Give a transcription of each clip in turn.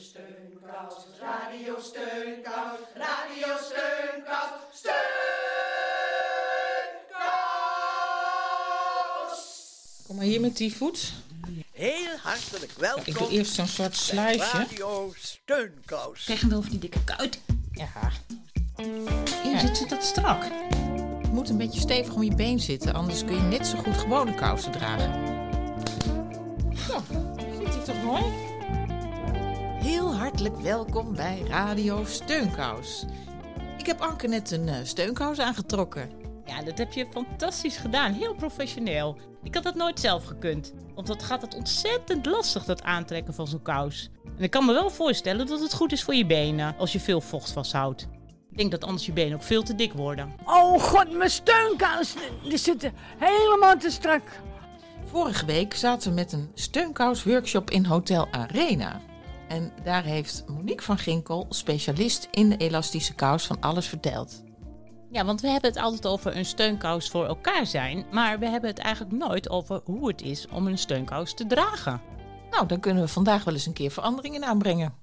Steunkous, radio steunkous, radio steunkous, steunkous. Kom maar hier met die voet. Heel hartelijk welkom. Ik doe eerst zo'n soort sluisje. Radio Steunkous. Krijg hem wel over die dikke kuit. Ja. Ja, zit, zit dat strak? Het moet een beetje stevig om je been zitten, anders kun je net zo goed gewone kousen dragen. Zo, zit hij toch mooi? Hartelijk welkom bij Radio Steunkous. Ik heb Anke net een eh, steunkous aangetrokken. Ja, dat heb je fantastisch gedaan. Heel professioneel. Ik had dat nooit zelf gekund. Want dat gaat het ontzettend lastig, dat aantrekken van zo'n kous. En ik kan me wel voorstellen dat het goed is voor je benen als je veel vocht vasthoudt. Ik denk dat anders je benen ook veel te dik worden. Oh god, mijn steunkousen, die zitten helemaal te strak. Vorige week zaten we met een steunkous-workshop in Hotel Arena. En daar heeft Monique van Ginkel, specialist in de elastische kous, van alles verteld. Ja, want we hebben het altijd over een steunkous voor elkaar zijn. Maar we hebben het eigenlijk nooit over hoe het is om een steunkous te dragen. Nou, dan kunnen we vandaag wel eens een keer veranderingen aanbrengen.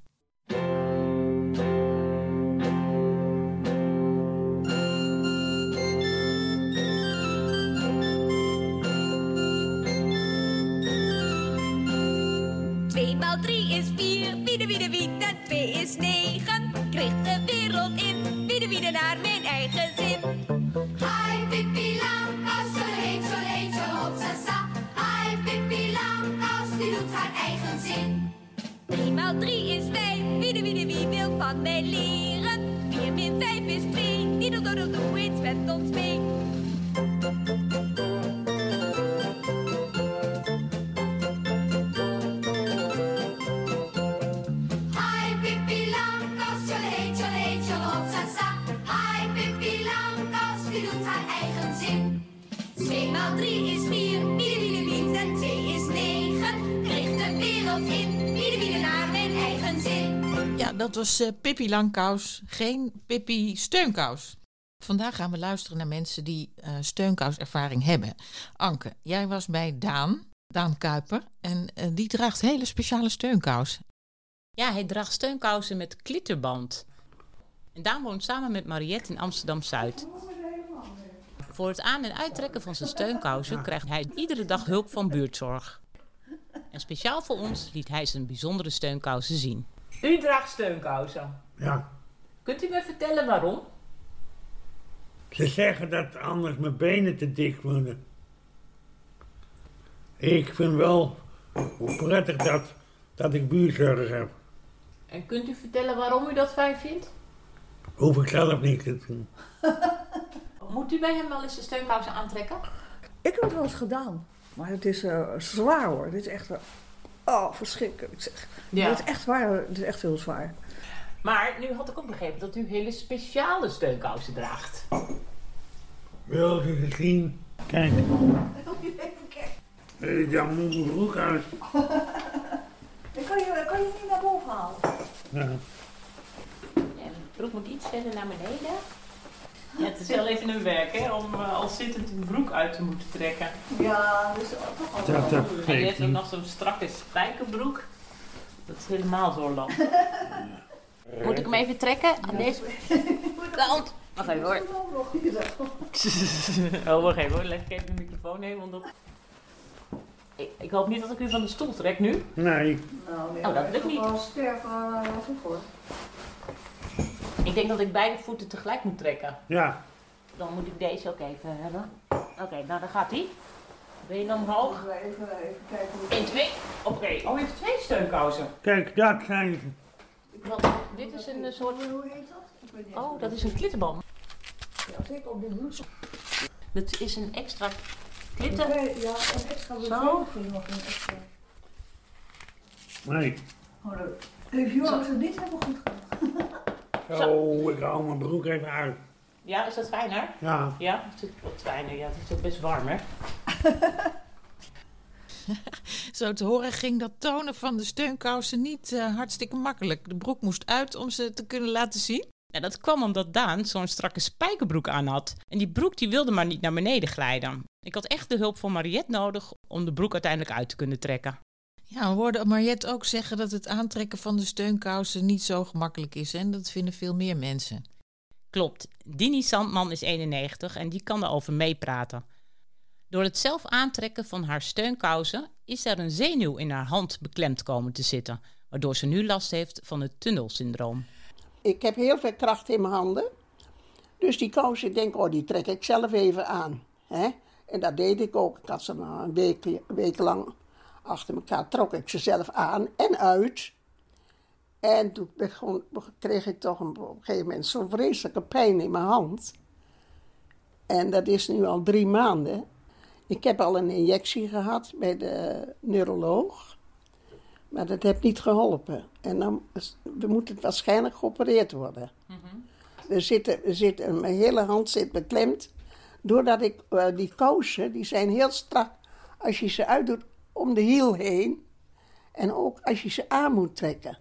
Tweemaal drie is vier, wie de wie de wie, en twee is negen. Kreeg de wereld in, wie de wie de naar mijn eigen zin. Hi Pippi Langkous, zo heet, zo heet, zo hop, sa. Hi Pippi Langkous, die doet haar eigen zin. Driemaal drie is vijf, wie de wie de wie wil van mij leren. Vier min vijf is twee, die doet doe doe doe eens met ons mee. Dat was eh, Pippi Langkous, geen Pippi Steunkous. Vandaag gaan we luisteren naar mensen die eh steunkouservaring hebben. Anke, jij was bij Daan, Daan Kuiper, en eh, die draagt hele speciale steunkous. Ja, hij draagt steunkousen met klitterband. En Daan woont samen met Mariette in Amsterdam-Zuid. Voor het aan- en uittrekken van zijn steunkousen krijgt hij iedere dag hulp van buurtzorg. En speciaal voor ons liet hij zijn bijzondere steunkousen zien. U draagt steunkousen. Ja, Kunt u me vertellen waarom? ze zeggen dat anders mijn benen te dik worden. Ik vind wel prettig dat, dat ik buurzorg heb. En kunt u vertellen waarom u dat fijn vindt? Hoef ik zelf niet te doen. Moet u bij hem wel eens de steunkousen aantrekken? Ik heb het wel eens gedaan, maar het is eh, zwaar hoor. Dit is echt, oh verschrikkelijk zeg. Ja. Dit is echt waar, het is echt heel zwaar. Maar nu had ik ook begrepen dat u hele speciale steunkousen draagt. Wil je ze zien? Kijk. Hey, dan moet mijn broek uit. Ik kan je, kan je niet naar boven halen. Ja. Ja, de broek moet iets verder naar beneden. Ja, het is wel even een werk hè, om eh, al zittend een broek uit te moeten trekken. Ja, dus toch wel. En je heeft ook nog zo'n strakke spijkerbroek. Dat is helemaal zo lang. Moet ik hem even trekken aan deze kant? Wacht even hoor. Oh, wacht even hoor. Leg ik even de microfoon heen, want dat... Ik, ik hoop niet dat ik u van de stoel trek nu. Nee, Nou, nee, Oh, dat lukt niet. Wel sterk uh, goed hoor. Ik denk dat ik beide voeten tegelijk moet trekken. ja. Dan moet ik deze ook even hebben. Oké, nou dan gaat hij. Ben je dan omhoog? Even, even, even kijken hoe 1, 2. Oké. Oh, je heeft twee steunkousen. Kijk, dat zijn ze. Want dit is een eh, soort... Hoe heet dat? Ik weet niet. Oh, dat is een klittenband. Ja, zeker op de bloed. Dat is een extra klitten. Ja, een extra Zo. bezorging nog een extra. Nee. Oh, dat heeft Joris het niet helemaal goed gedaan. Zo, ik hou mijn broek even uit. Ja, is dat fijner? Ja. Ja, het is wat fijner. Ja, het is ook best warm, hè? Zo te horen ging dat tonen van de steunkousen niet eh, hartstikke makkelijk. De broek moest uit om ze te kunnen laten zien. Ja, dat kwam omdat Daan zo'n strakke spijkerbroek aan had. En die broek die wilde maar niet naar beneden glijden. Ik had echt de hulp van Mariette nodig om de broek uiteindelijk uit te kunnen trekken. Ja, we hoorden Mariette ook zeggen dat het aantrekken van de steunkousen niet zo gemakkelijk is. En dat vinden veel meer mensen. Klopt. Dini Sandman is 91 en die kan erover meepraten. Door het zelf aantrekken van haar steunkousen is er een zenuw in haar hand beklemd komen te zitten, waardoor ze nu last heeft van het tunnelsyndroom. Ik heb heel veel kracht in mijn handen. Dus die kousen, ik denk, oh, die trek ik zelf even aan. Hè? En dat deed ik ook. Ik had ze een week, een week lang achter elkaar, trok ik ze zelf aan en uit. En toen begon, kreeg ik toch een, op een gegeven moment zo'n vreselijke pijn in mijn hand. En dat is nu al drie maanden. Ik heb al een injectie gehad bij de neuroloog. Maar dat heeft niet geholpen. En dan we moeten het waarschijnlijk geopereerd worden. er zit, er zit, mijn hele hand zit beklemd. Doordat ik uh, die kousen, die zijn heel strak. Als je ze uitdoet om de hiel heen. En ook als je ze aan moet trekken.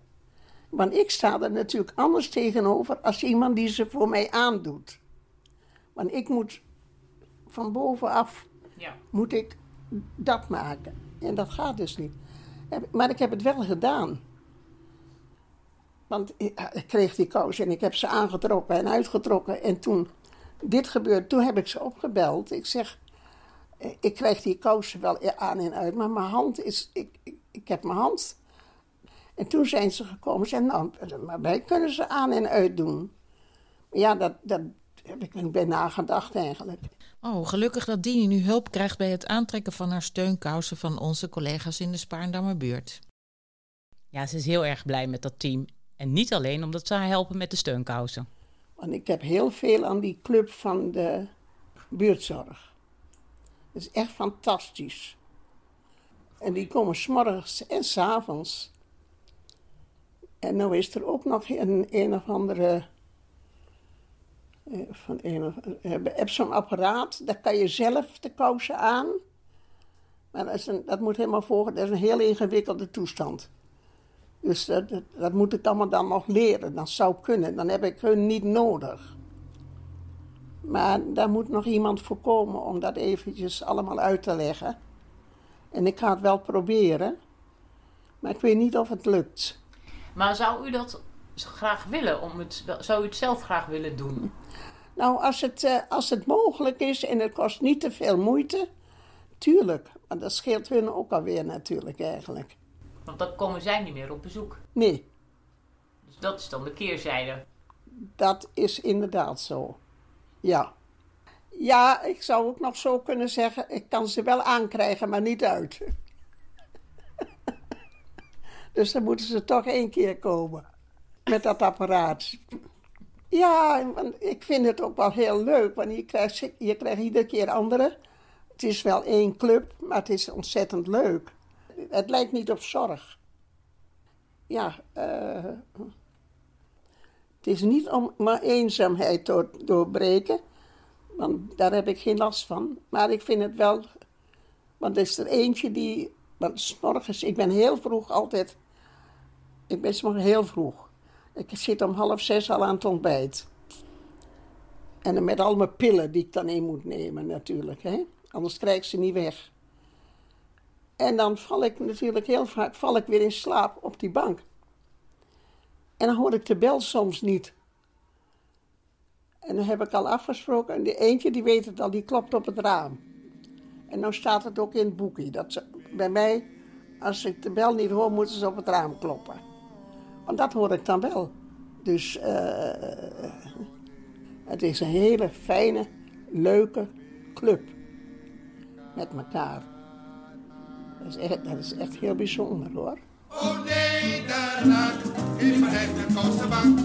Want ik sta er natuurlijk anders tegenover als iemand die ze voor mij aandoet. Want ik moet van bovenaf Ja. moet ik dat maken. En dat gaat dus niet. Maar ik heb het wel gedaan. Want ik ik kreeg die kous en ik heb ze aangetrokken en uitgetrokken. En toen dit gebeurde, toen heb ik ze opgebeld. Ik zeg, eh, ik krijg die kousen wel aan en uit, maar mijn hand is, ik, ik, ik heb mijn hand. En toen zijn ze gekomen en nou, maar wij kunnen ze aan en uit doen. Ja, dat, dat heb ik niet bij nagedacht eigenlijk. Oh, gelukkig dat Dini nu hulp krijgt bij het aantrekken van haar steunkousen van onze collega's in de Spaarndammer buurt. Ja, ze is heel erg blij met dat team. En niet alleen omdat ze haar helpen met de steunkousen. Want ik heb heel veel aan die club van de buurtzorg. Dat is echt fantastisch. En die komen s'morgens en s'avonds. En nou is er ook nog een, een of andere. eh, Van een of, eh, je hebt zo'n apparaat, daar kan je zelf de kousen aan. Maar dat, is dat moet helemaal volgen, dat is een heel ingewikkelde toestand. Dus dat, dat, dat moet ik allemaal dan nog leren. Dat zou kunnen. Dan heb ik hun niet nodig. Maar daar moet nog iemand voor komen om dat eventjes allemaal uit te leggen. En ik ga het wel proberen. Maar ik weet niet of het lukt. Maar zou u dat graag willen? Om het, zou u het zelf graag willen doen? Nou, als het, eh, als het mogelijk is en het kost niet te veel moeite, tuurlijk. Maar dat scheelt hun ook alweer natuurlijk eigenlijk. Want dan komen zij niet meer op bezoek. Nee, Dus dat is dan de keerzijde. dat is inderdaad zo. Ja. Ja, ik zou ook nog zo kunnen zeggen, ik kan ze wel aankrijgen, maar niet uit. dus dan moeten ze toch één keer komen met dat apparaat. Ja, want ik vind het ook wel heel leuk, want je krijgt, je krijgt iedere keer andere. Het is wel één club, maar het is ontzettend leuk. Het lijkt niet op zorg. Ja, eh, het is niet om mijn eenzaamheid door, doorbreken, want daar heb ik geen last van. Maar ik vind het wel, want er is er eentje die, want 's morgens, ik ben heel vroeg altijd, ik ben morgens heel vroeg. Ik zit om half zes al aan het ontbijt. En met al mijn pillen die ik dan in moet nemen natuurlijk, hè? anders krijg ik ze niet weg. En dan val ik natuurlijk heel vaak val ik weer in slaap op die bank. En dan hoor ik de bel soms niet. En dan heb ik al afgesproken. En die eentje die weet het al, die klopt op het raam. En nou staat het ook in het boekje. Dat ze, bij mij, als ik de bel niet hoor, moeten ze op het raam kloppen. Want dat hoor ik dan wel. Dus eh, het is een hele fijne, leuke club. Met elkaar. Dat is echt, dat is echt heel bijzonder hoor. O Nederland, geef me recht een kousenbank.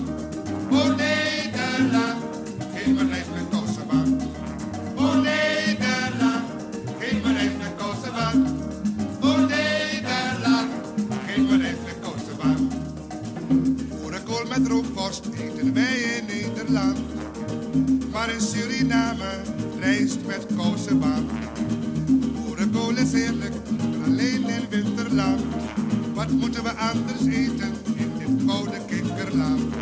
O Nederland, geef me recht een kousenbank. O Nederland, geef me recht een kousenbank. O Nederland, geef me recht een kousenbank. Boerenkool met rookworst eten wij in Nederland. Maar in Suriname rijst met kousenbank. Boerenkool is heerlijk, alleen in winterland. Moeten we anders eten in dit koude kikkerland?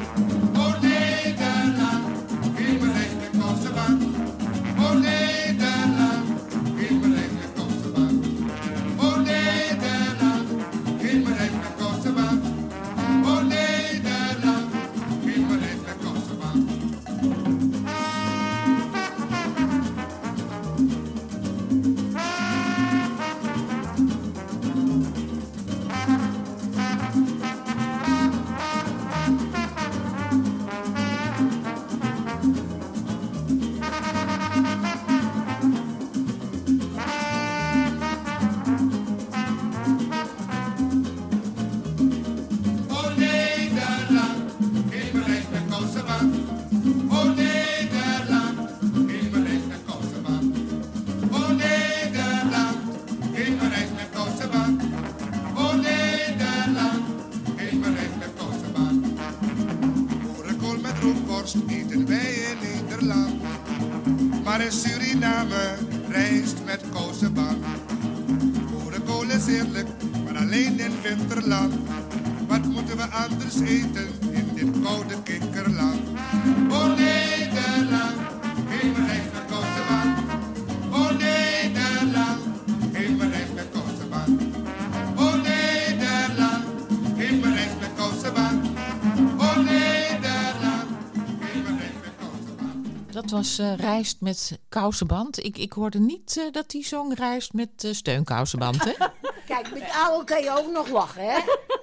Eh, rijst met kousenband. Ik, ik hoorde niet eh, dat die zong rijst met steunkousenband, hè? Kijk, met oude kan je ook nog lachen, hè?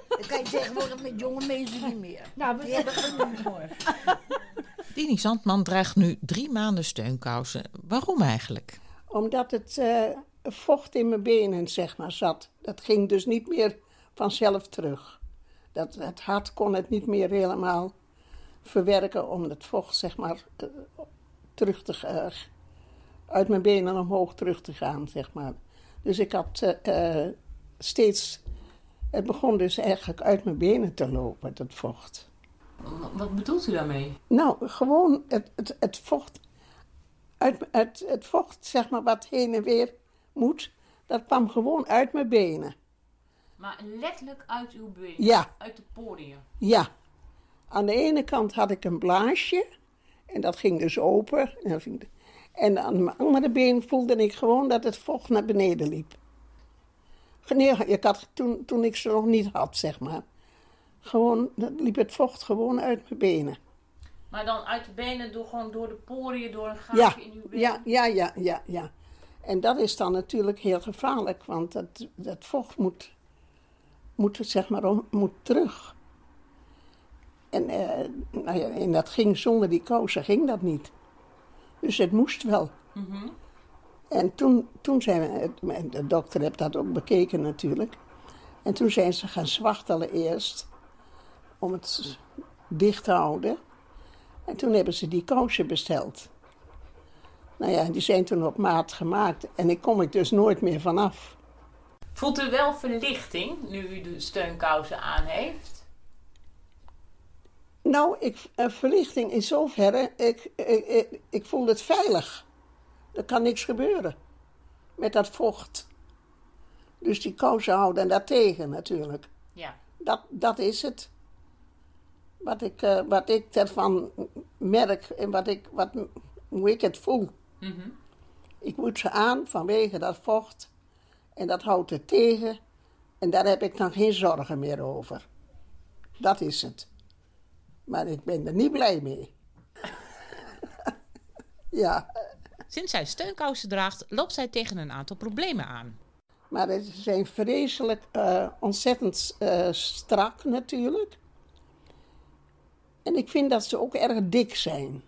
Dat kan je tegenwoordig met jonge mensen niet meer. Nou, we Die hebben genoeg hoor. Dini Zandman draagt nu drie maanden steunkousen. Waarom eigenlijk? Omdat het eh, vocht in mijn benen, zeg maar, zat. Dat ging dus niet meer vanzelf terug. Dat, het hart kon het niet meer helemaal verwerken om het vocht, zeg maar, terug te, eh, uit mijn benen omhoog terug te gaan, zeg maar. Dus ik had eh, eh, steeds... Het begon dus eigenlijk uit mijn benen te lopen, dat vocht. Wat bedoelt u daarmee? Nou, gewoon het, het, het vocht. Uit, het, het vocht, zeg maar, wat heen en weer moet, dat kwam gewoon uit mijn benen. Maar letterlijk uit uw been? Ja. Uit de poriën? Ja. Aan de ene kant had ik een blaasje, en dat ging dus open. En, aan mijn andere been voelde ik gewoon dat het vocht naar beneden liep. Nee, ik had, toen, toen ik ze nog niet had, zeg maar. Gewoon, liep het vocht gewoon uit mijn benen. Maar dan uit de benen, door, gewoon door de poriën, door een Ja, gaatje in uw been? ja, ja, ja, ja, ja. En dat is dan natuurlijk heel gevaarlijk, want dat, dat vocht moet, moet, zeg maar, om, moet terug. En, eh, nou ja, en dat ging zonder die kousen, ging dat niet. Dus het moest wel. En toen, toen zijn we, de dokter heeft dat ook bekeken natuurlijk. En toen zijn ze gaan zwachtelen eerst, om het dicht te houden. En toen hebben ze die kousen besteld. Nou ja, die zijn toen op maat gemaakt en ik kom ik dus nooit meer vanaf. Voelt u wel verlichting nu u de steunkousen aan heeft? Nou, ik, een verlichting in zoverre, ik, ik, ik, ik voel het veilig. Er kan niks gebeuren met dat vocht. Dus die kousen houden daartegen natuurlijk. Ja. Dat, dat is het. Wat ik, eh, wat ik ervan merk en wat ik, wat, hoe ik het voel. Ik moet ze aan vanwege dat vocht. En dat houdt het tegen. En daar heb ik dan geen zorgen meer over. Dat is het. Maar ik ben er niet blij mee. ja, Sinds zij steunkousen draagt, loopt zij tegen een aantal problemen aan. maar ze zijn vreselijk eh, ontzettend eh, strak natuurlijk. En ik vind dat ze ook erg dik zijn.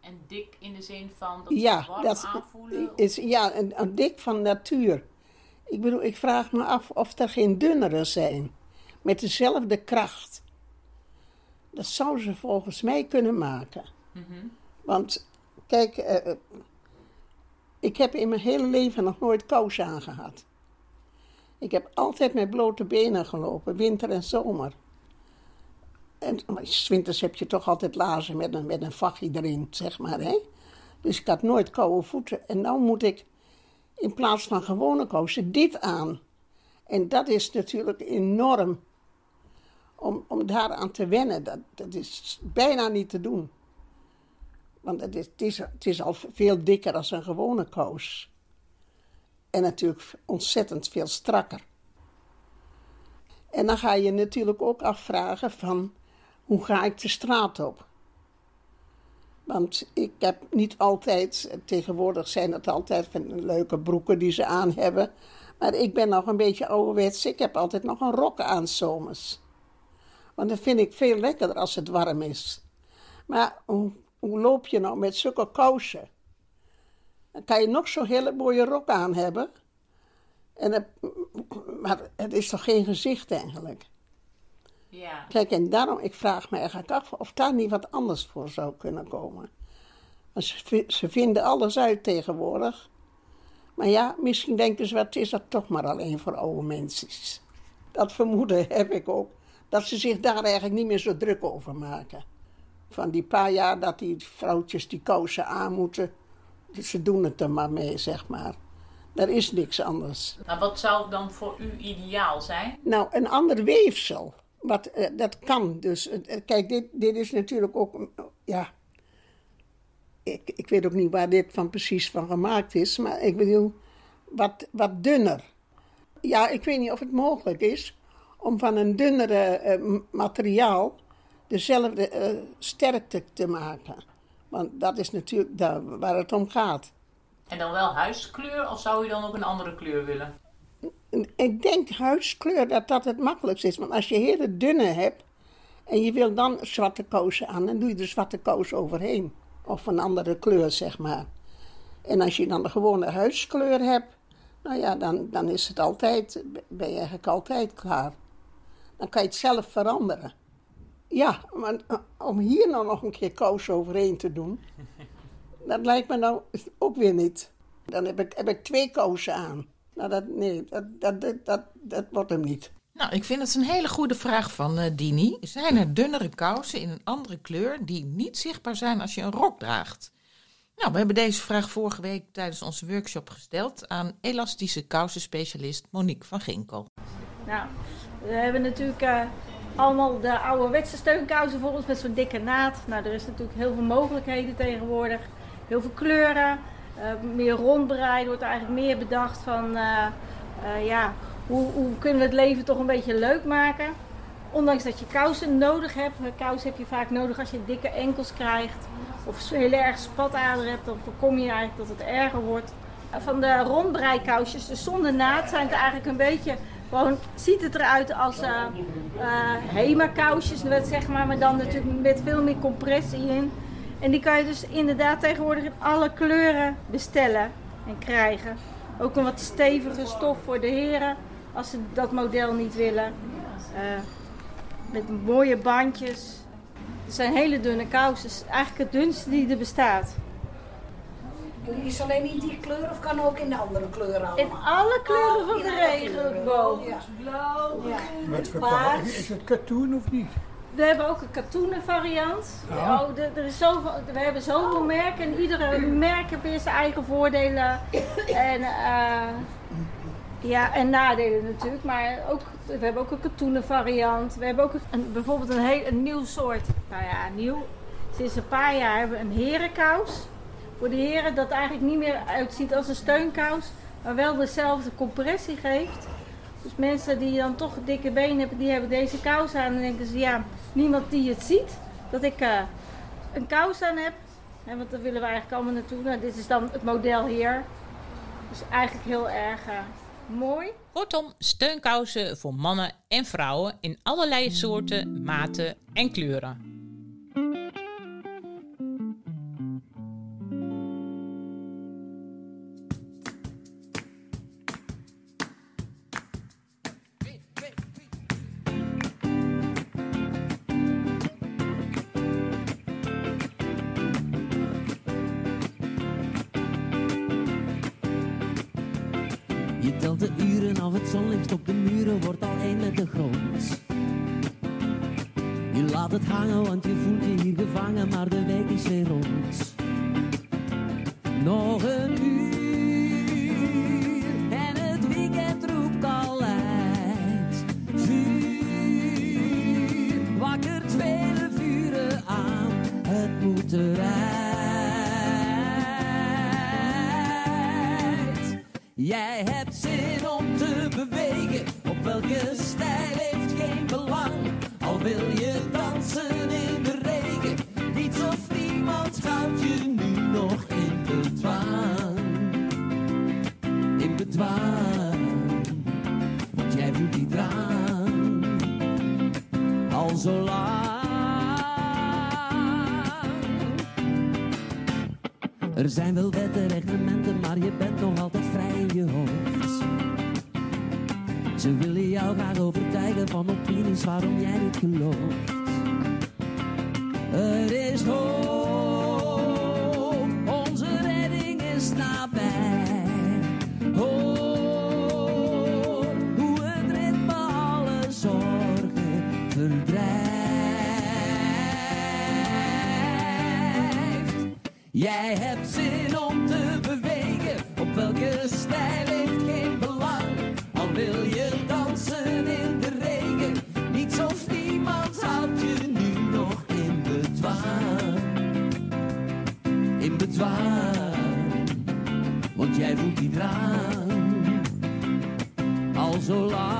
En dik in de zin van dat ze Ja, warm dat aanvoelen? is ja, een, een dik van natuur. Ik bedoel, ik vraag me af of er geen dunnere zijn. Met dezelfde kracht. Dat zou ze volgens mij kunnen maken. Want, kijk, eh, eh, ik heb in mijn hele leven nog nooit kousen aangehad. Ik heb altijd met blote benen gelopen, winter en zomer. En winters heb je toch altijd lazen met een, met een vachtje erin, zeg maar. Hè? Dus ik had nooit koude voeten. En nu moet ik in plaats van gewone kousen dit aan. En dat is natuurlijk enorm. Om, om daaraan te wennen, dat, dat is bijna niet te doen. Want het is, het, is, al veel dikker dan een gewone kous. En natuurlijk ontzettend veel strakker. En dan ga je natuurlijk ook afvragen van, hoe ga ik de straat op? Want ik heb niet altijd, tegenwoordig zijn het altijd van leuke broeken die ze aan hebben. Maar ik ben nog een beetje ouderwets. Ik heb altijd nog een rok aan zomers. Want dat vind ik veel lekkerder als het warm is. Maar hoe, hoe loop je nou met zulke kousen? Dan kan je nog zo'n hele mooie rok aan hebben. En het, maar het is toch geen gezicht eigenlijk? Ja. Kijk, en daarom, ik vraag me eigenlijk af of daar niet wat anders voor zou kunnen komen. Want ze, ze vinden alles uit tegenwoordig. Maar ja, misschien denken ze, wat is dat toch maar alleen voor oude mensen. Dat vermoeden heb ik ook. Dat ze zich daar eigenlijk niet meer zo druk over maken. van die paar jaar dat die vrouwtjes die kousen aan moeten. Ze doen het er maar mee, zeg maar. Er is niks anders. Maar wat zou dan voor u ideaal zijn? Nou, een ander weefsel. Wat, eh, dat kan dus. Eh, kijk, dit, dit is natuurlijk ook. mm, Ja. Ik, ik weet ook niet waar dit van precies van gemaakt is. Maar ik bedoel, wat, wat dunner. Ja, ik weet niet of het mogelijk is om van een dunnere eh, materiaal dezelfde eh, sterkte te maken. Want dat is natuurlijk daar waar het om gaat. En dan wel huiskleur of zou u dan ook een andere kleur willen? Ik denk huidskleur dat dat het makkelijkst is. Want als je hele dunne hebt en je wil dan zwarte kousen aan, dan doe je de zwarte kous overheen. Of een andere kleur, zeg maar. En als je dan de gewone huidskleur hebt, nou ja, dan, dan is het altijd, ben je eigenlijk altijd klaar. Dan kan je het zelf veranderen. Ja, maar eh, om hier nou nog een keer kous overheen te doen, dat lijkt me nou ook weer niet. Dan heb ik, heb ik twee kousen aan. Nou, dat, nee, dat, dat, dat, dat, dat wordt hem niet. Nou, ik vind het een hele goede vraag van eh, Dini. Zijn er dunnere kousen in een andere kleur die niet zichtbaar zijn als je een rok draagt? Nou, we hebben deze vraag vorige week tijdens onze workshop gesteld aan elastische kousenspecialist Monique van Ginkel. Nou, we hebben natuurlijk eh, allemaal de ouderwetse steunkousen voor ons met zo'n dikke naad. Nou, er is natuurlijk heel veel mogelijkheden tegenwoordig. Heel veel kleuren, eh, meer rondbreid, wordt eigenlijk meer bedacht van eh, ja, hoe, hoe kunnen we het leven toch een beetje leuk maken. Ondanks dat je kousen nodig hebt. Kousen heb je vaak nodig als je dikke enkels krijgt. Of heel erg spatader hebt, dan voorkom je eigenlijk dat het erger wordt. Van de rondbreikousjes, dus zonder naad, zijn het eigenlijk een beetje... Gewoon ziet het eruit als eh, Hema-kousjes, zeg maar, maar dan natuurlijk met veel meer compressie in. En die kan je dus inderdaad tegenwoordig in alle kleuren bestellen en krijgen. Ook een wat stevige stof voor de heren, als ze dat model niet willen. Eh, met mooie bandjes. Het zijn hele dunne kousen. Eigenlijk het dunste die er bestaat. Is alleen in die kleur of kan ook in de andere kleuren allemaal? In alle kleuren van in de regenboog. Ja. Blauw, Paars. Is het katoen of niet? We hebben ook een katoenen variant. Ja. Oh, er, er is zoveel, we hebben zoveel merken en iedere merk heeft weer zijn eigen voordelen en, eh, ja, en nadelen natuurlijk. Maar ook, we hebben ook een katoenen variant. We hebben ook een, bijvoorbeeld een, heel, een nieuw soort, nou ja, nieuw. Sinds een paar jaar hebben we een herenkous. Voor de heren dat eigenlijk niet meer uitziet als een steunkous, maar wel dezelfde compressie geeft. Dus mensen die dan toch dikke benen hebben, die hebben deze kous aan. En denken ze, ja, niemand die het ziet dat ik eh, een kous aan heb. Want daar willen we eigenlijk allemaal naartoe. Nou, dit is dan het model hier. Dus eigenlijk heel erg eh, mooi. Kortom, steunkousen voor mannen en vrouwen in allerlei soorten, maten en kleuren. De uren af, het zonlicht op de muren wordt al één met de grond. Je laat het hangen, want je voelt je hier gevangen, maar de week is weer rond. Nog een uur en het weekend roept al uit. Vuur, wakkert vele vuren aan, het moet eruit. Jij hebt welke stijl heeft geen belang. Al wil je dansen in de regen, niets of niemand houdt je nu nog in bedwang. In bedwang, want jij voelt die drang al zo lang. Er zijn wel wetten, reglementen, maar je bent nog altijd vrij in je hoofd. Jou graag overtuigen van opinies waarom jij niet gelooft. Er is hoop, onze redding is nabij. Hoor hoe het ritme alle zorgen verdrijft. Jij hebt zin om te bewegen, op welke stijl heeft geen belang. Wil je dansen in de regen, niets of niemand houdt je nu nog in bedwang. In bedwang, want jij voelt die drang al zo lang.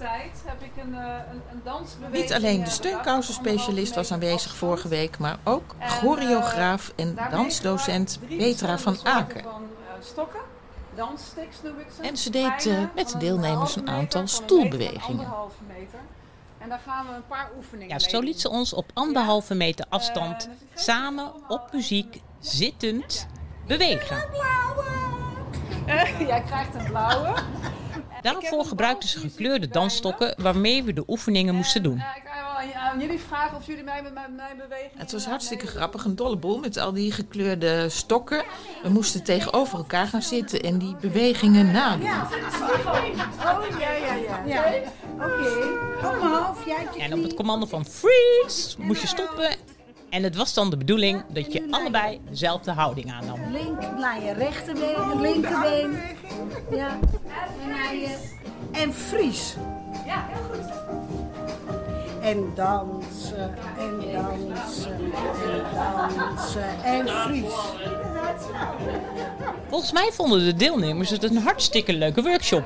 Coronatijd heb ik een, eh, een, een dansbeweging. Niet alleen de eh, steunkousenspecialist was aanwezig vorige week, maar ook choreograaf en dansdocent Petra van Aken. Van, eh, stokken, danssticks noem ik ze. En ze deed eh, met de deelnemers een aantal een stoelbewegingen. anderhalve meter. En daar gaan we een paar oefeningen Ja, mee zo liet ze ons op anderhalve meter afstand Eh, samen op muziek zittend bewegen. Jij krijgt een blauwe. Daarvoor gebruikten ze gekleurde dansstokken waarmee we de oefeningen moesten doen. Eh, ik aan- jullie vragen of jullie mij met mijn, mijn beweging... Het was hartstikke grappig, een dolle boel met al die gekleurde stokken. We moesten tegenover elkaar gaan zitten en die bewegingen nadoen. Oh, ja, ja, ja. ja. Oké. Jij op je En op het commando van freeze moest je stoppen. En het was dan de bedoeling dat je allebei dezelfde houding aannam. Link naar je rechterbeen, linkerbeen. Ja. En naar je... En vries. Ja, heel goed. En dansen, en dansen, en dansen, en vries. Volgens mij vonden de deelnemers het een hartstikke leuke workshop.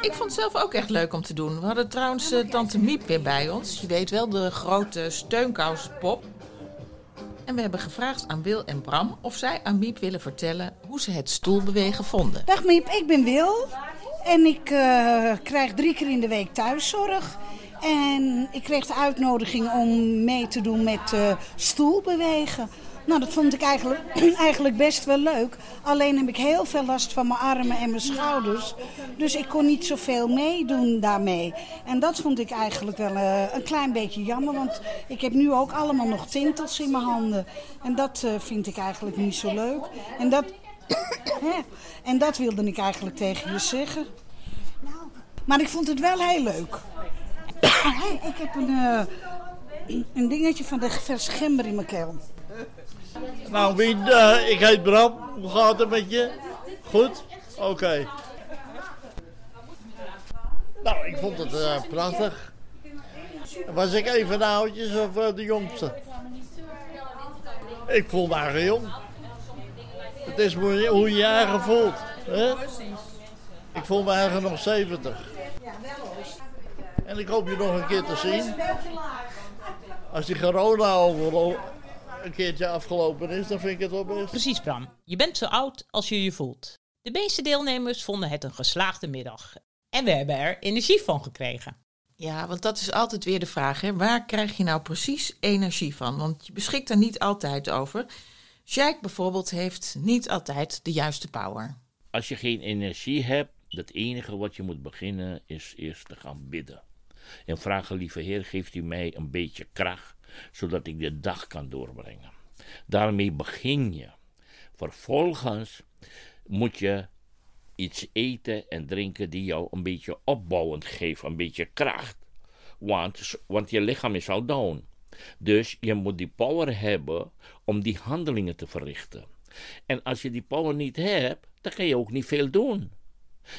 Ik vond het zelf ook echt leuk om te doen. We hadden trouwens eh, tante Miep weer bij ons. Je weet wel, de grote steunkousenpop. En we hebben gevraagd aan Wil en Bram of zij aan Miep willen vertellen hoe ze het stoelbewegen vonden. Dag Miep, ik ben Wil. En ik eh, krijg drie keer in de week thuiszorg. En ik kreeg de uitnodiging om mee te doen met eh, stoelbewegen. Nou, dat vond ik eigenlijk, eigenlijk best wel leuk. Alleen heb ik heel veel last van mijn armen en mijn schouders. Dus ik kon niet zoveel meedoen daarmee. En dat vond ik eigenlijk wel eh, een klein beetje jammer. Want ik heb nu ook allemaal nog tintels in mijn handen. En dat eh, vind ik eigenlijk niet zo leuk. En dat, en dat wilde ik eigenlijk tegen je zeggen. Maar ik vond het wel heel leuk. Ik heb een, eh, een dingetje van de verse gember in mijn keel. Nou, Wien, eh, ik heet Bram. Hoe gaat het met je? Goed? Oké. Nou, ik vond het eh, prachtig. Was ik even de oudjes of eh, de jongste? Ik voel me eigenlijk jong. Het is hoe je je eigen voelt. Hè? Ik voel me eigenlijk nog 70. En ik hoop je nog een keer te zien. Als die corona overal een keertje afgelopen is, dan vind ik het wel best. Precies, Bram. Je bent zo oud als je je voelt. De meeste deelnemers vonden het een geslaagde middag. En we hebben er energie van gekregen. Ja, want dat is altijd weer de vraag. Hè? Waar krijg je nou precies energie van? Want je beschikt daar niet altijd over. Sjaik bijvoorbeeld heeft niet altijd de juiste power. Als je geen energie hebt, het enige wat je moet beginnen is eerst te gaan bidden. En vragen, lieve Heer, geeft u mij een beetje kracht, zodat ik de dag kan doorbrengen. Daarmee begin je. Vervolgens moet je iets eten en drinken die jou een beetje opbouwend geeft, een beetje kracht. Want, want je lichaam is al down. Dus je moet die power hebben om die handelingen te verrichten. En als je die power niet hebt, dan kan je ook niet veel doen.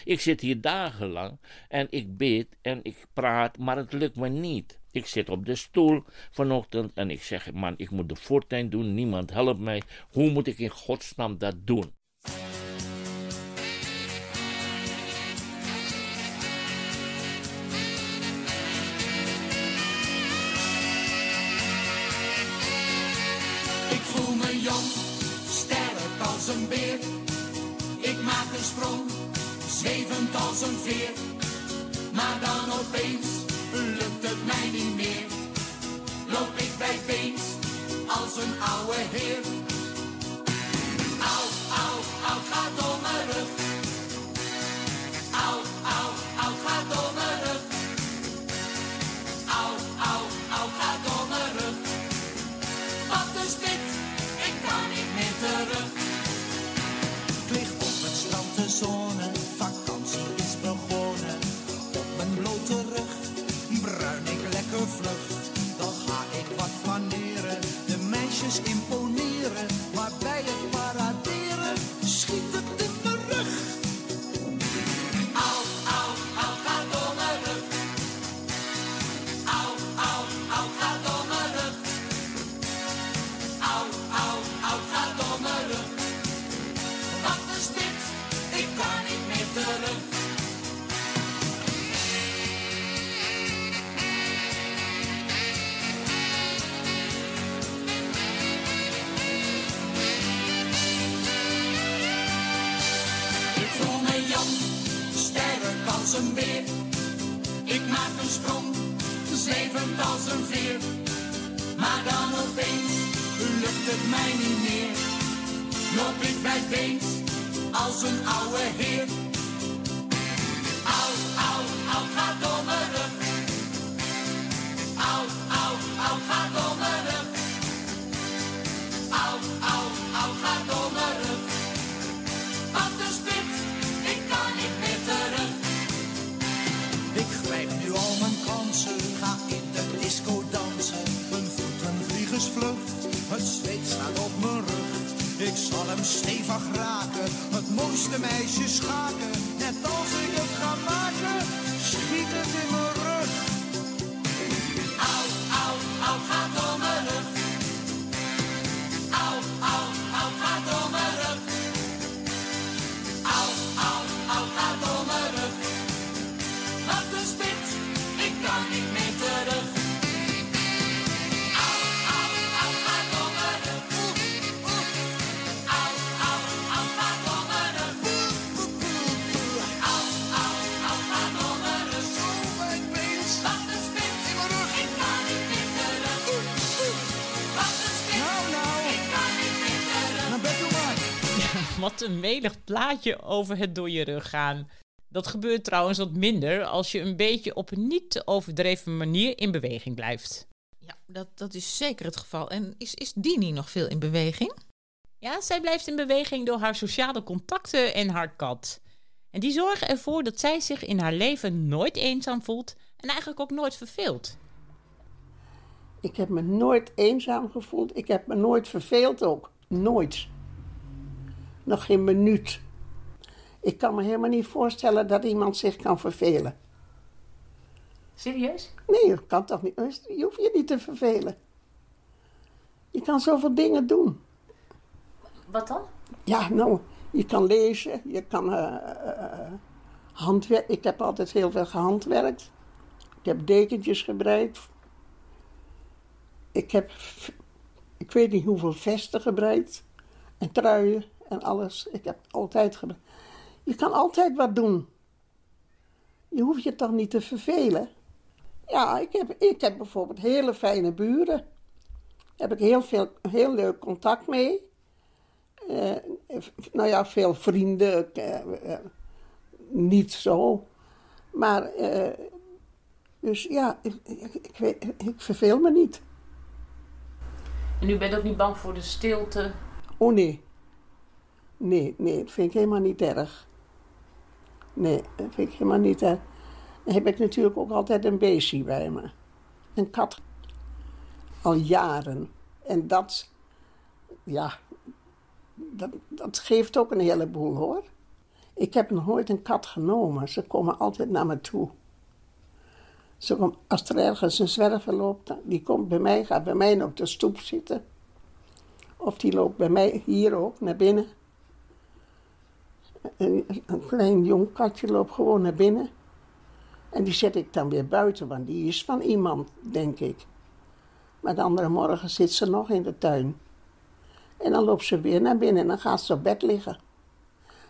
Ik zit hier dagenlang en ik bid en ik praat, maar het lukt me niet. Ik zit op de stoel vanochtend en ik zeg: Man, ik moet de voortuin doen, niemand helpt mij. Hoe moet ik in godsnaam dat doen? Als een. Maar dan opeens hem stevig raken, het mooiste meisje schaken. Net als ik het ga maken, Wat een melig plaatje over het door je rug gaan. Dat gebeurt trouwens wat minder als je een beetje op een niet te overdreven manier in beweging blijft. Ja, dat, dat is zeker het geval. En is, is Dini nog veel in beweging? Ja, zij blijft in beweging door haar sociale contacten en haar kat. En die zorgen ervoor dat zij zich in haar leven nooit eenzaam voelt en eigenlijk ook nooit verveelt. Ik heb me nooit eenzaam gevoeld. Ik heb me nooit verveeld ook. Nooit. Nog geen minuut. Ik kan me helemaal niet voorstellen dat iemand zich kan vervelen. Serieus? Nee, dat kan toch niet. Je hoeft je niet te vervelen. Je kan zoveel dingen doen. Wat dan? Ja, nou, je kan lezen, je kan uh, handwerk. Ik heb altijd heel veel gehandwerkt. Ik heb dekentjes gebreid. Ik heb, ik weet niet hoeveel vesten gebreid. En truien en alles. Ik heb altijd gebreid. Je kan altijd wat doen. Je hoeft je toch niet te vervelen. Ja, ik heb, ik heb bijvoorbeeld hele fijne buren. Daar heb ik heel, veel, heel leuk contact mee. Uh, nou ja, veel vrienden. Uh, uh, niet zo. Maar, dus ja, ik, ik, ik, weet, ik verveel me niet. En u bent ook niet bang voor de stilte? Oh nee. Nee, nee, dat vind ik helemaal niet erg. Nee, dat vind ik helemaal niet erg. Dan heb ik natuurlijk ook altijd een beestje bij me. Een kat. Al jaren. En dat, ja, dat, dat geeft ook een heleboel hoor. Ik heb nooit een kat genomen. Ze komen altijd naar me toe. Als er ergens een zwerver loopt, die komt bij mij, gaat bij mij op de stoep zitten. Of die loopt bij mij hier ook naar binnen. Een, klein jong katje loopt gewoon naar binnen. En die zet ik dan weer buiten, want die is van iemand, denk ik. Maar de andere morgen zit ze nog in de tuin. En dan loopt ze weer naar binnen en dan gaat ze op bed liggen.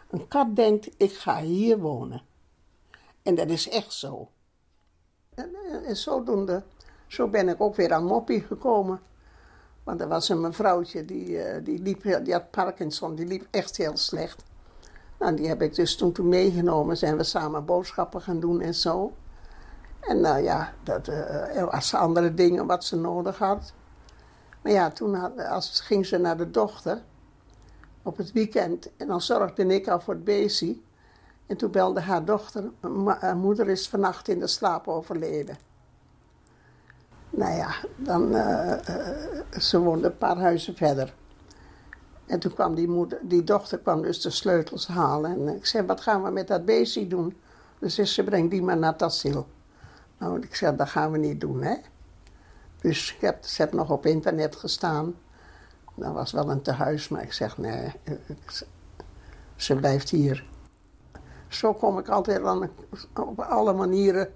Een kat denkt, ik ga hier wonen. En dat is echt zo. En, eh, en zodoende, zo ben ik ook weer aan Moppie gekomen. Want er was een mevrouwtje, die, eh, die, liep, die had Parkinson, die liep echt heel slecht. Nou, die heb ik dus toen, toen meegenomen, zijn we samen boodschappen gaan doen en zo. En nou ja, dat eh, er was andere dingen wat ze nodig had. Maar ja, toen als, ging ze naar de dochter op het weekend. En dan zorgde ik al voor het beestje. En toen belde haar dochter, "Ma- haar moeder is vannacht in de slaap overleden. Nou ja, dan, eh, eh, ze woonde een paar huizen verder. En toen kwam die, moeder, die dochter kwam dus de sleutels halen. En ik zei, wat gaan we met dat beestje doen? Dus ze brengt die maar naar asiel. Nou, ik zei, dat gaan we niet doen, hè. Dus ik heb, ze nog op internet gestaan. Dat was wel een tehuis, maar ik zeg, nee, ik- ze blijft hier. Zo kom ik altijd aan, een- op alle manieren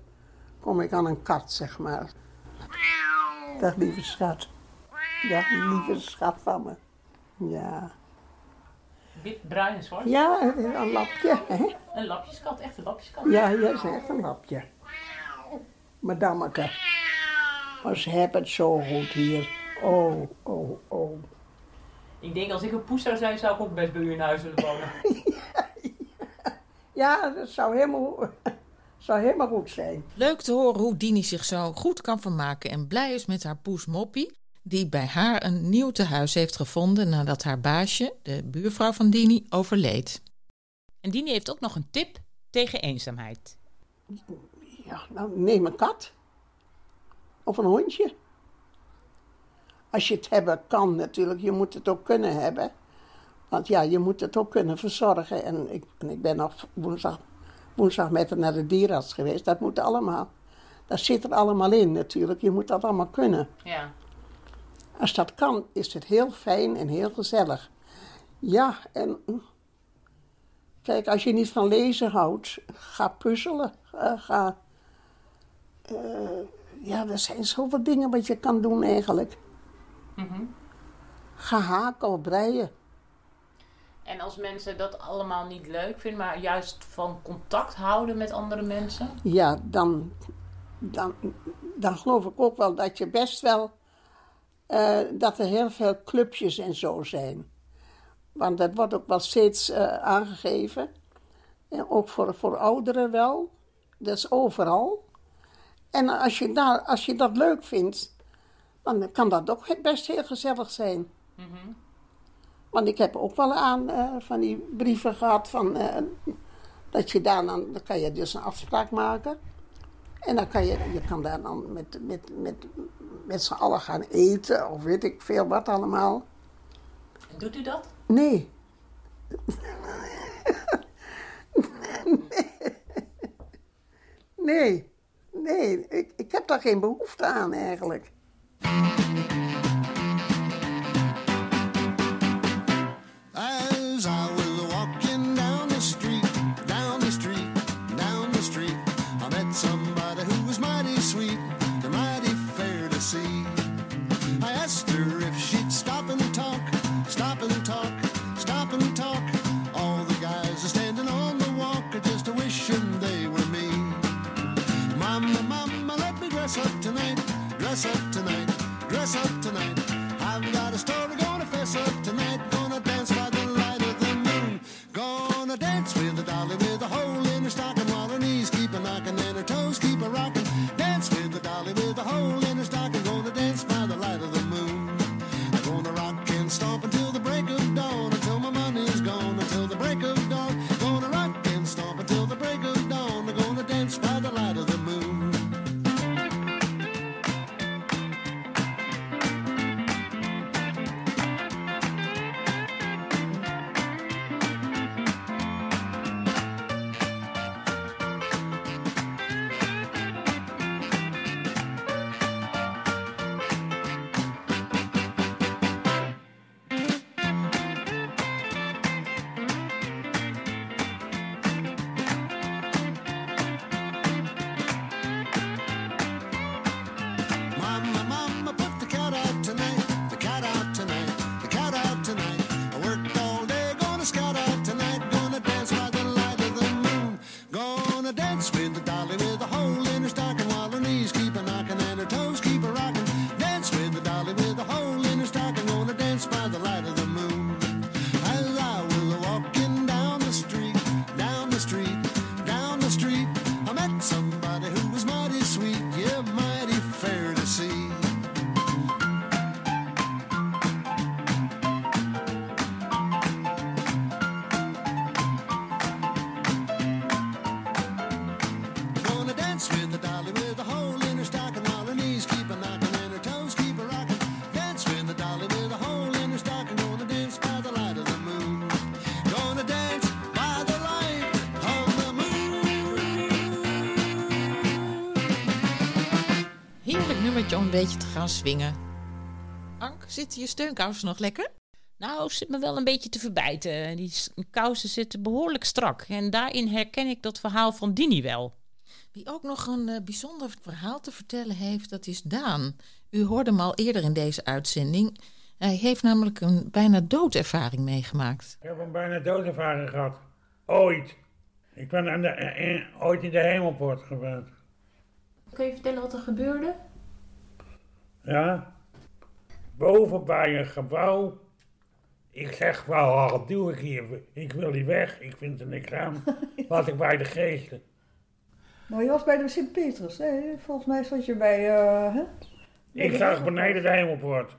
kom ik aan een kat, zeg maar. Dag lieve schat. Dag lieve schat van me. Ja. Wit, bruin en zwart. Ja, een lapje, hè? Een lapjeskat, echt een lapjeskat. Ja, ja, dat is echt een lapje. Madammeke. Maar ze hebben het zo goed hier. Oh, oh, oh. Ik denk als ik een poes zou zijn, zou ik ook best bij u in huis willen wonen. Ja, dat zou helemaal, zou helemaal goed zijn. Leuk te horen hoe Dini zich zo goed kan vermaken en blij is met haar poes Moppie, die bij haar een nieuw tehuis heeft gevonden nadat haar baasje, de buurvrouw van Dini, overleed. En Dini heeft ook nog een tip tegen eenzaamheid. Ja, nou, neem een kat. Of een hondje. Als je het hebben kan natuurlijk, je moet het ook kunnen hebben. Want ja, je moet het ook kunnen verzorgen. En ik, en ik ben nog woensdag, woensdag met haar naar de dierenarts geweest. Dat moet allemaal. Dat zit er allemaal in natuurlijk. Je moet dat allemaal kunnen. Ja. Als dat kan, is het heel fijn en heel gezellig. Ja, en kijk, als je niet van lezen houdt, ga puzzelen. ga, eh, ja, er zijn zoveel dingen wat je kan doen eigenlijk. Mhm. Ga haken of breien. En als mensen dat allemaal niet leuk vinden, maar juist van contact houden met andere mensen? Ja, dan, dan, dan geloof ik ook wel dat je best wel. Eh, dat er heel veel clubjes en zo zijn. Want dat wordt ook wel steeds eh, aangegeven. En ook voor, voor ouderen wel. Dat is overal. En als je, daar, als je dat leuk vindt, dan kan dat ook best heel gezellig zijn. Want ik heb ook wel aan eh, van die brieven gehad van dat je daar dan, dan kan je dus een afspraak maken. En dan kan je, je kan daar dan met, met, met, met z'n allen gaan eten of weet ik veel wat allemaal. Doet u dat? Nee. Nee, nee, ik, ik heb daar geen behoefte aan eigenlijk. Om een beetje te gaan swingen. Ank, zitten je steunkousen nog lekker? Nou, zit me wel een beetje te verbijten. Die kousen zitten behoorlijk strak. En daarin herken ik dat verhaal van Dini wel. Wie ook nog een eh, bijzonder verhaal te vertellen heeft, dat is Daan. U hoorde hem al eerder in deze uitzending. Hij heeft namelijk een bijna doodervaring meegemaakt. Ik heb een bijna doodervaring gehad. Ooit. Ik ben aan de, eh, eh, ooit in de hemelpoort geweest. Kun je vertellen wat er gebeurde? Ja. Boven bij een gebouw. Ik zeg wel, wat doe ik hier? Ik wil hier weg. Ik vind er niks aan. Laat ik bij de geesten. Nou, je was bij de Sint-Petrus. Nee, volgens mij zat je bij... eh, hè? Ik zag beneden de hemelpoort.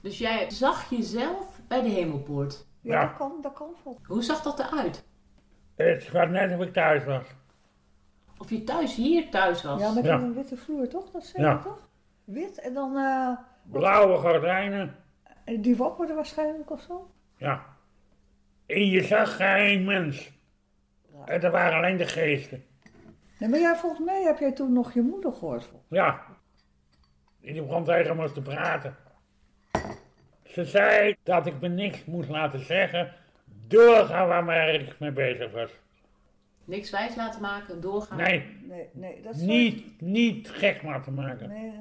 Dus jij zag jezelf bij de hemelpoort? Ja, Ja. dat kan, dat kan vol. Hoe zag dat eruit? Het was net of ik thuis was. Of je thuis hier thuis was? Ja, met Ja. een witte vloer, toch? Dat zei Ja. je toch? Wit en dan... eh, Blauwe gordijnen. en die wapperde waarschijnlijk of zo? Ja. En je zag geen mens. En er waren alleen de geesten. Nee, maar jij, volgens mij heb jij toen nog je moeder gehoord. Ja. En die begon tegen me te praten. Ze zei dat ik me niks moest laten zeggen. Doorgaan waar ik mee bezig was. Niks wijs laten maken, doorgaan? Nee, Nee, nee, dat is... niet, niet gek laten maken. Nee,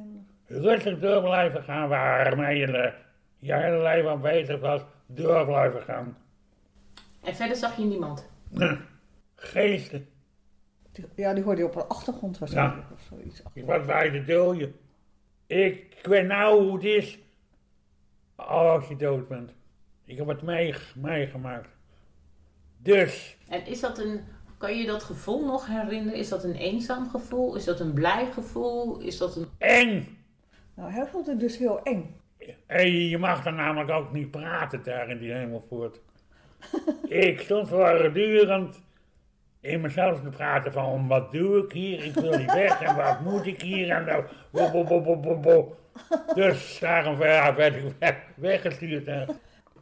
Rustig door blijven gaan waarmee je le- je hele leven aan bezig was. Door blijven gaan. En verder zag je niemand? Geesten. ja, die hoorde je op de achtergrond waarschijnlijk of zoiets. Ik was bij de dode. Ik weet nou hoe het is als je dood bent. Ik heb het mee- meegemaakt. Dus, En is dat een, kan je dat gevoel nog herinneren? Is dat een eenzaam gevoel? Is dat een blij gevoel? Is dat een... eng. Nou, hij vond het dus heel eng. En je mag dan namelijk ook niet praten daar in die hemelvoort. ik stond voortdurend in mezelf te praten van wat doe ik hier? Ik wil niet weg en wat moet ik hier? En dan, bo, bo, bo, bo. Dus daarom werd ik weg- weggestuurd.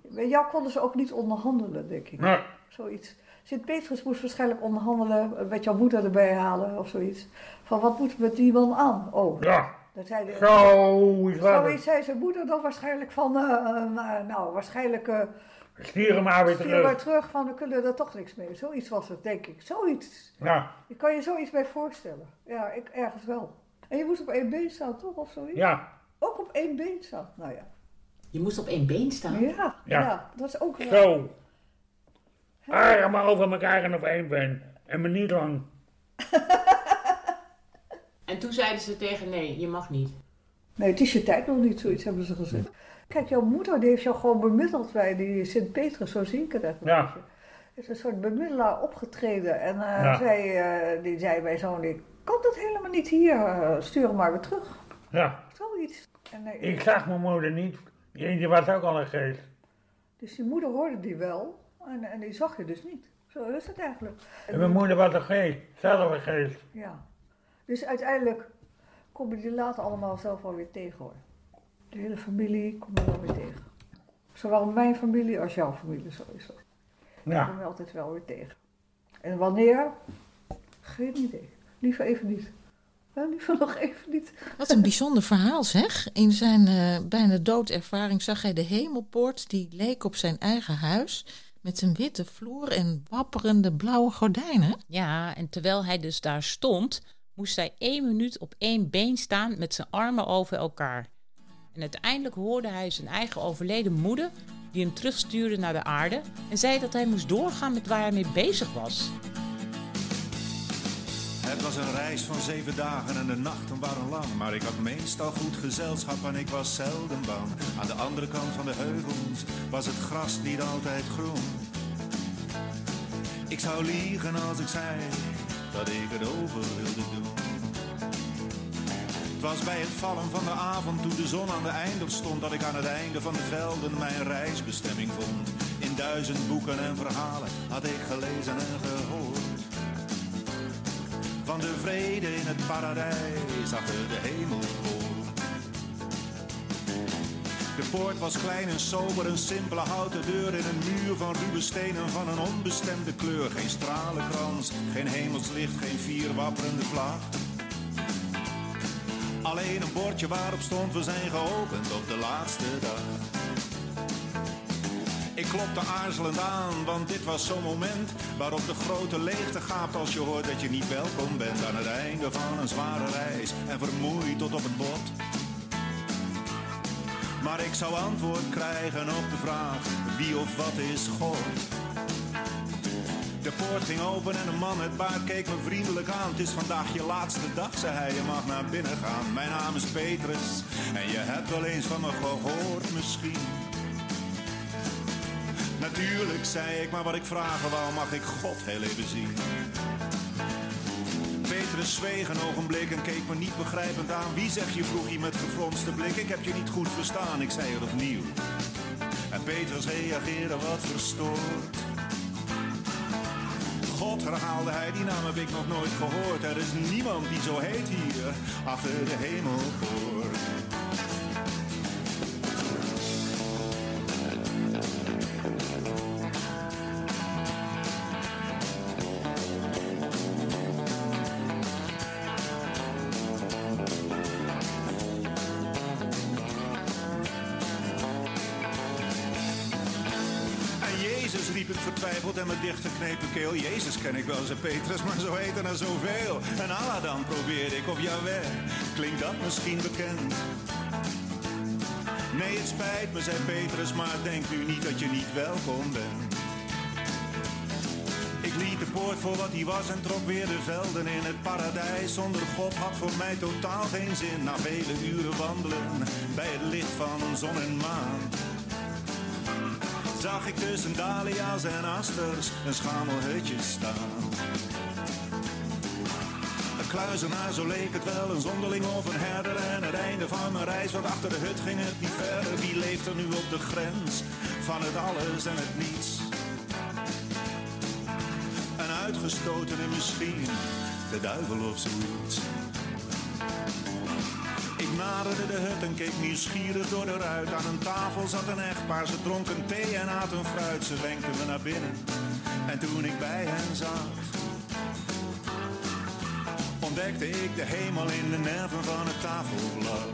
Met jou konden ze ook niet onderhandelen, denk ik. Nee. Zoiets. Sint-Petrus moest waarschijnlijk onderhandelen, eh, met jouw moeder erbij halen of zoiets. Van wat moeten we met die man aan? Oh, Ja. Dat zei de, Zoiets zei zijn moeder dan waarschijnlijk van, eh, eh, nou, waarschijnlijk eh Stuur hem maar weer stuur maar terug. terug van, we kunnen er toch niks mee. Zoiets was het, denk ik. Zoiets. Ja, Je kan je zoiets bij voorstellen. Ja, ik ergens wel. En je moest op één been staan, toch? Of zoiets? ja, Ook op één been staan. Nou ja. Je moest op één been staan? Ja, ja. Ja. dat is ook raar. zo. Armen over elkaar en op één been. En me niet lang. En toen zeiden ze tegen nee, je mag niet. Nee, het is je tijd nog niet, zoiets hebben ze gezegd. Kijk, jouw moeder die heeft jou gewoon bemiddeld bij die Sint-Petrus, zo zie ik het echt een Ja. is een soort bemiddelaar opgetreden. En eh, Ja. zij, eh, die zei bij zo'n, ik kan dat helemaal niet hier, eh, stuur hem maar weer terug. Ja, Zoiets. En, eh, ik zag mijn moeder niet. Die die was ook al een geest. Dus die moeder hoorde die wel en, en die zag je dus niet. Zo is het eigenlijk. En mijn moeder was een geest. Zelf een geest. Ja. Dus uiteindelijk kom je die later allemaal zelf wel weer tegen hoor. De hele familie kom je wel weer tegen. Zowel mijn familie als jouw familie, zo is dat. Ja. Die kom je altijd wel weer tegen. En wanneer? Geen idee. Liever even niet. Ja, liever nog even niet. Wat een bijzonder verhaal zeg. In zijn eh, bijna doodervaring zag hij de hemelpoort die leek op zijn eigen huis. Met een witte vloer en wapperende blauwe gordijnen. Ja, en terwijl hij dus daar stond, moest hij één minuut op één been staan met zijn armen over elkaar. En uiteindelijk hoorde hij zijn eigen overleden moeder, die hem terugstuurde naar de aarde en zei dat hij moest doorgaan met waar hij mee bezig was. Het was een reis van zeven dagen en de nachten waren lang. Maar ik had meestal goed gezelschap en ik was zelden bang. Aan de andere kant van de heuvels was het gras niet altijd groen. Ik zou liegen als ik zei dat ik het over wilde doen. Het was bij het vallen van de avond toen de zon aan de einder stond dat ik aan het einde van de velden mijn reisbestemming vond. In duizend boeken en verhalen had ik gelezen en gehoord. Van de vrede in het paradijs achter de hemelpoort. De poort was klein en sober, een simpele houten deur in een muur van ruwe stenen van een onbestemde kleur. Geen stralenkrans, geen hemelslicht, geen vier wapperende vlag. Alleen een bordje waarop stond we zijn geopend op de laatste dag. Ik klopte aarzelend aan, want dit was zo'n moment waarop de grote leegte gaapt als je hoort dat je niet welkom bent aan het einde van een zware reis en vermoeid tot op het bot. Maar ik zou antwoord krijgen op de vraag wie of wat is God. De poort ging open en een man met baard keek me vriendelijk aan. Het is vandaag je laatste dag, zei hij, je mag naar binnen gaan. Mijn naam is Petrus en je hebt wel eens van me gehoord misschien. Natuurlijk, zei ik, maar wat ik vragen wou, mag ik God heel even zien. Petrus zweeg een ogenblik en keek me niet begrijpend aan. Wie zeg je, vroeg hij met gefronste blik. Ik heb je niet goed verstaan, ik zei het opnieuw. En Petrus reageerde wat verstoord. God, herhaalde hij, die naam heb ik nog nooit gehoord. Er is niemand die zo heet hier, achter de hemelpoort. Dichtgeknepen keel. Jezus ken ik wel, zei Petrus, maar zo heet er zoveel. En Allah dan probeerde ik, of Jawel, klinkt dat misschien bekend? Nee, het spijt me, zei Petrus, maar denk nu niet dat je niet welkom bent. Ik liet de poort voor wat hij was en trok weer de velden in het paradijs. Zonder God had voor mij totaal geen zin. Na vele uren wandelen bij het licht van zon en maan. Zag ik tussen dahlia's en asters een schamelhutje staan. Een kluizenaar, zo leek het wel, een zonderling of een herder. En het einde van mijn reis, want achter de hut ging het niet verder. Wie leeft er nu op de grens van het alles en het niets? Een uitgestotene misschien, de duivel of zoiets. Naderde de hut en keek nieuwsgierig door de ruit. Aan een tafel zat een echtpaar, ze dronken thee en aten fruit. Ze wenkten me naar binnen en toen ik bij hen zat, ontdekte ik de hemel in de nerven van het tafelblad.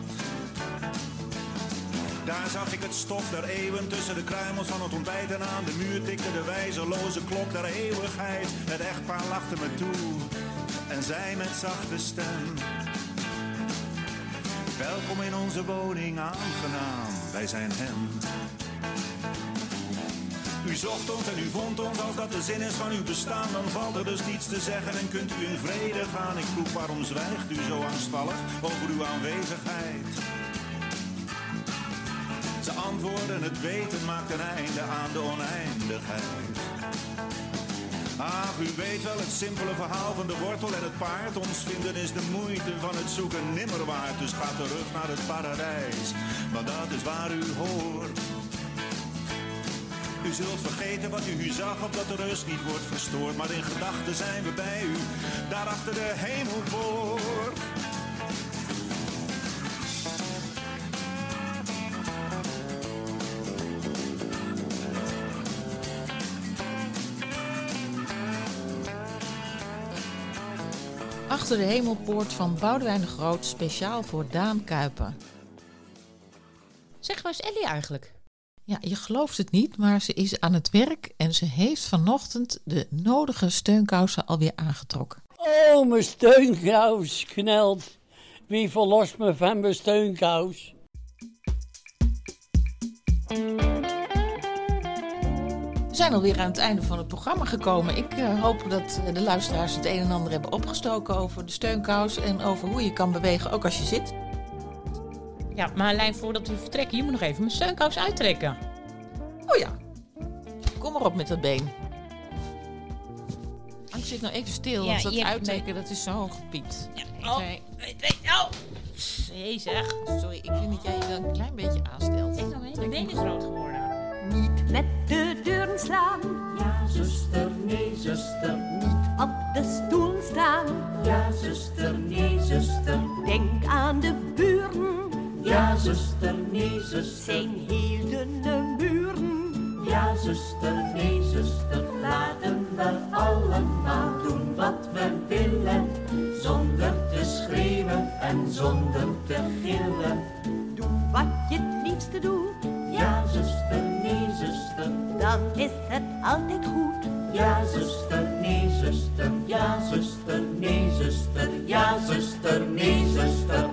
Daar zag ik het stof der eeuwen tussen de kruimels van het ontbijt en aan de muur tikte de wijzeloze klok der eeuwigheid. Het echtpaar lachte me toe en zei met zachte stem. Welkom in onze woning, aangenaam, wij zijn hem. U zocht ons en u vond ons, als dat de zin is van uw bestaan, dan valt er dus niets te zeggen en kunt u in vrede gaan. Ik vroeg waarom zwijgt u zo angstvallig over uw aanwezigheid? Ze antwoorden, het weten maakt een einde aan de oneindigheid. Ach, u weet wel het simpele verhaal van de wortel en het paard. Ons vinden is de moeite van het zoeken nimmer waard. Dus ga terug naar het paradijs, want dat is waar u hoort. U zult vergeten wat u hier zag, opdat de rust niet wordt verstoord. Maar in gedachten zijn we bij u, daar achter de hemelpoort. Achter de hemelpoort van Boudewijn de Groot, speciaal voor Daan Kuiper. Zeg, waar is Ellie eigenlijk? Ja, je gelooft het niet, maar ze is aan het werk en ze heeft vanochtend de nodige steunkousen alweer aangetrokken. Oh, mijn steunkous knelt. Wie verlost me van mijn steunkous? Zijn alweer aan het einde van het programma gekomen. Ik eh, hoop dat eh, de luisteraars het een en ander hebben opgestoken over de steunkous en over hoe je kan bewegen, ook als je zit. Ja, maar Lijn, voordat we vertrekken, je moet nog even mijn steunkous uittrekken. Oh ja, kom maar op met dat been. Ik zit nou even stil, Ja, want dat uittrekken dat is zo gepiet. Oh, Oké. weet, weet, oh. Jee zeg. Sorry, ik vind dat jij je wel een klein beetje aanstelt. Kijk nou, mijn been is rood geworden. Niet met de slaan. Ja, zuster, nee, zuster. Niet op de stoel staan. Ja, zuster, nee, zuster. Denk aan de buren. Ja, zuster, nee, zuster. Zijn heel dunne muren. Ja, zuster, nee, zuster. Laten we allemaal doen wat we willen. Zonder te schreeuwen en zonder te gillen. Doe wat je het liefste doet. Ja, zuster, nee, zuster. Dan is het altijd goed. Ja, zuster, nee, zuster. Ja, zuster, nee, zuster. Ja, zuster, nee, zuster.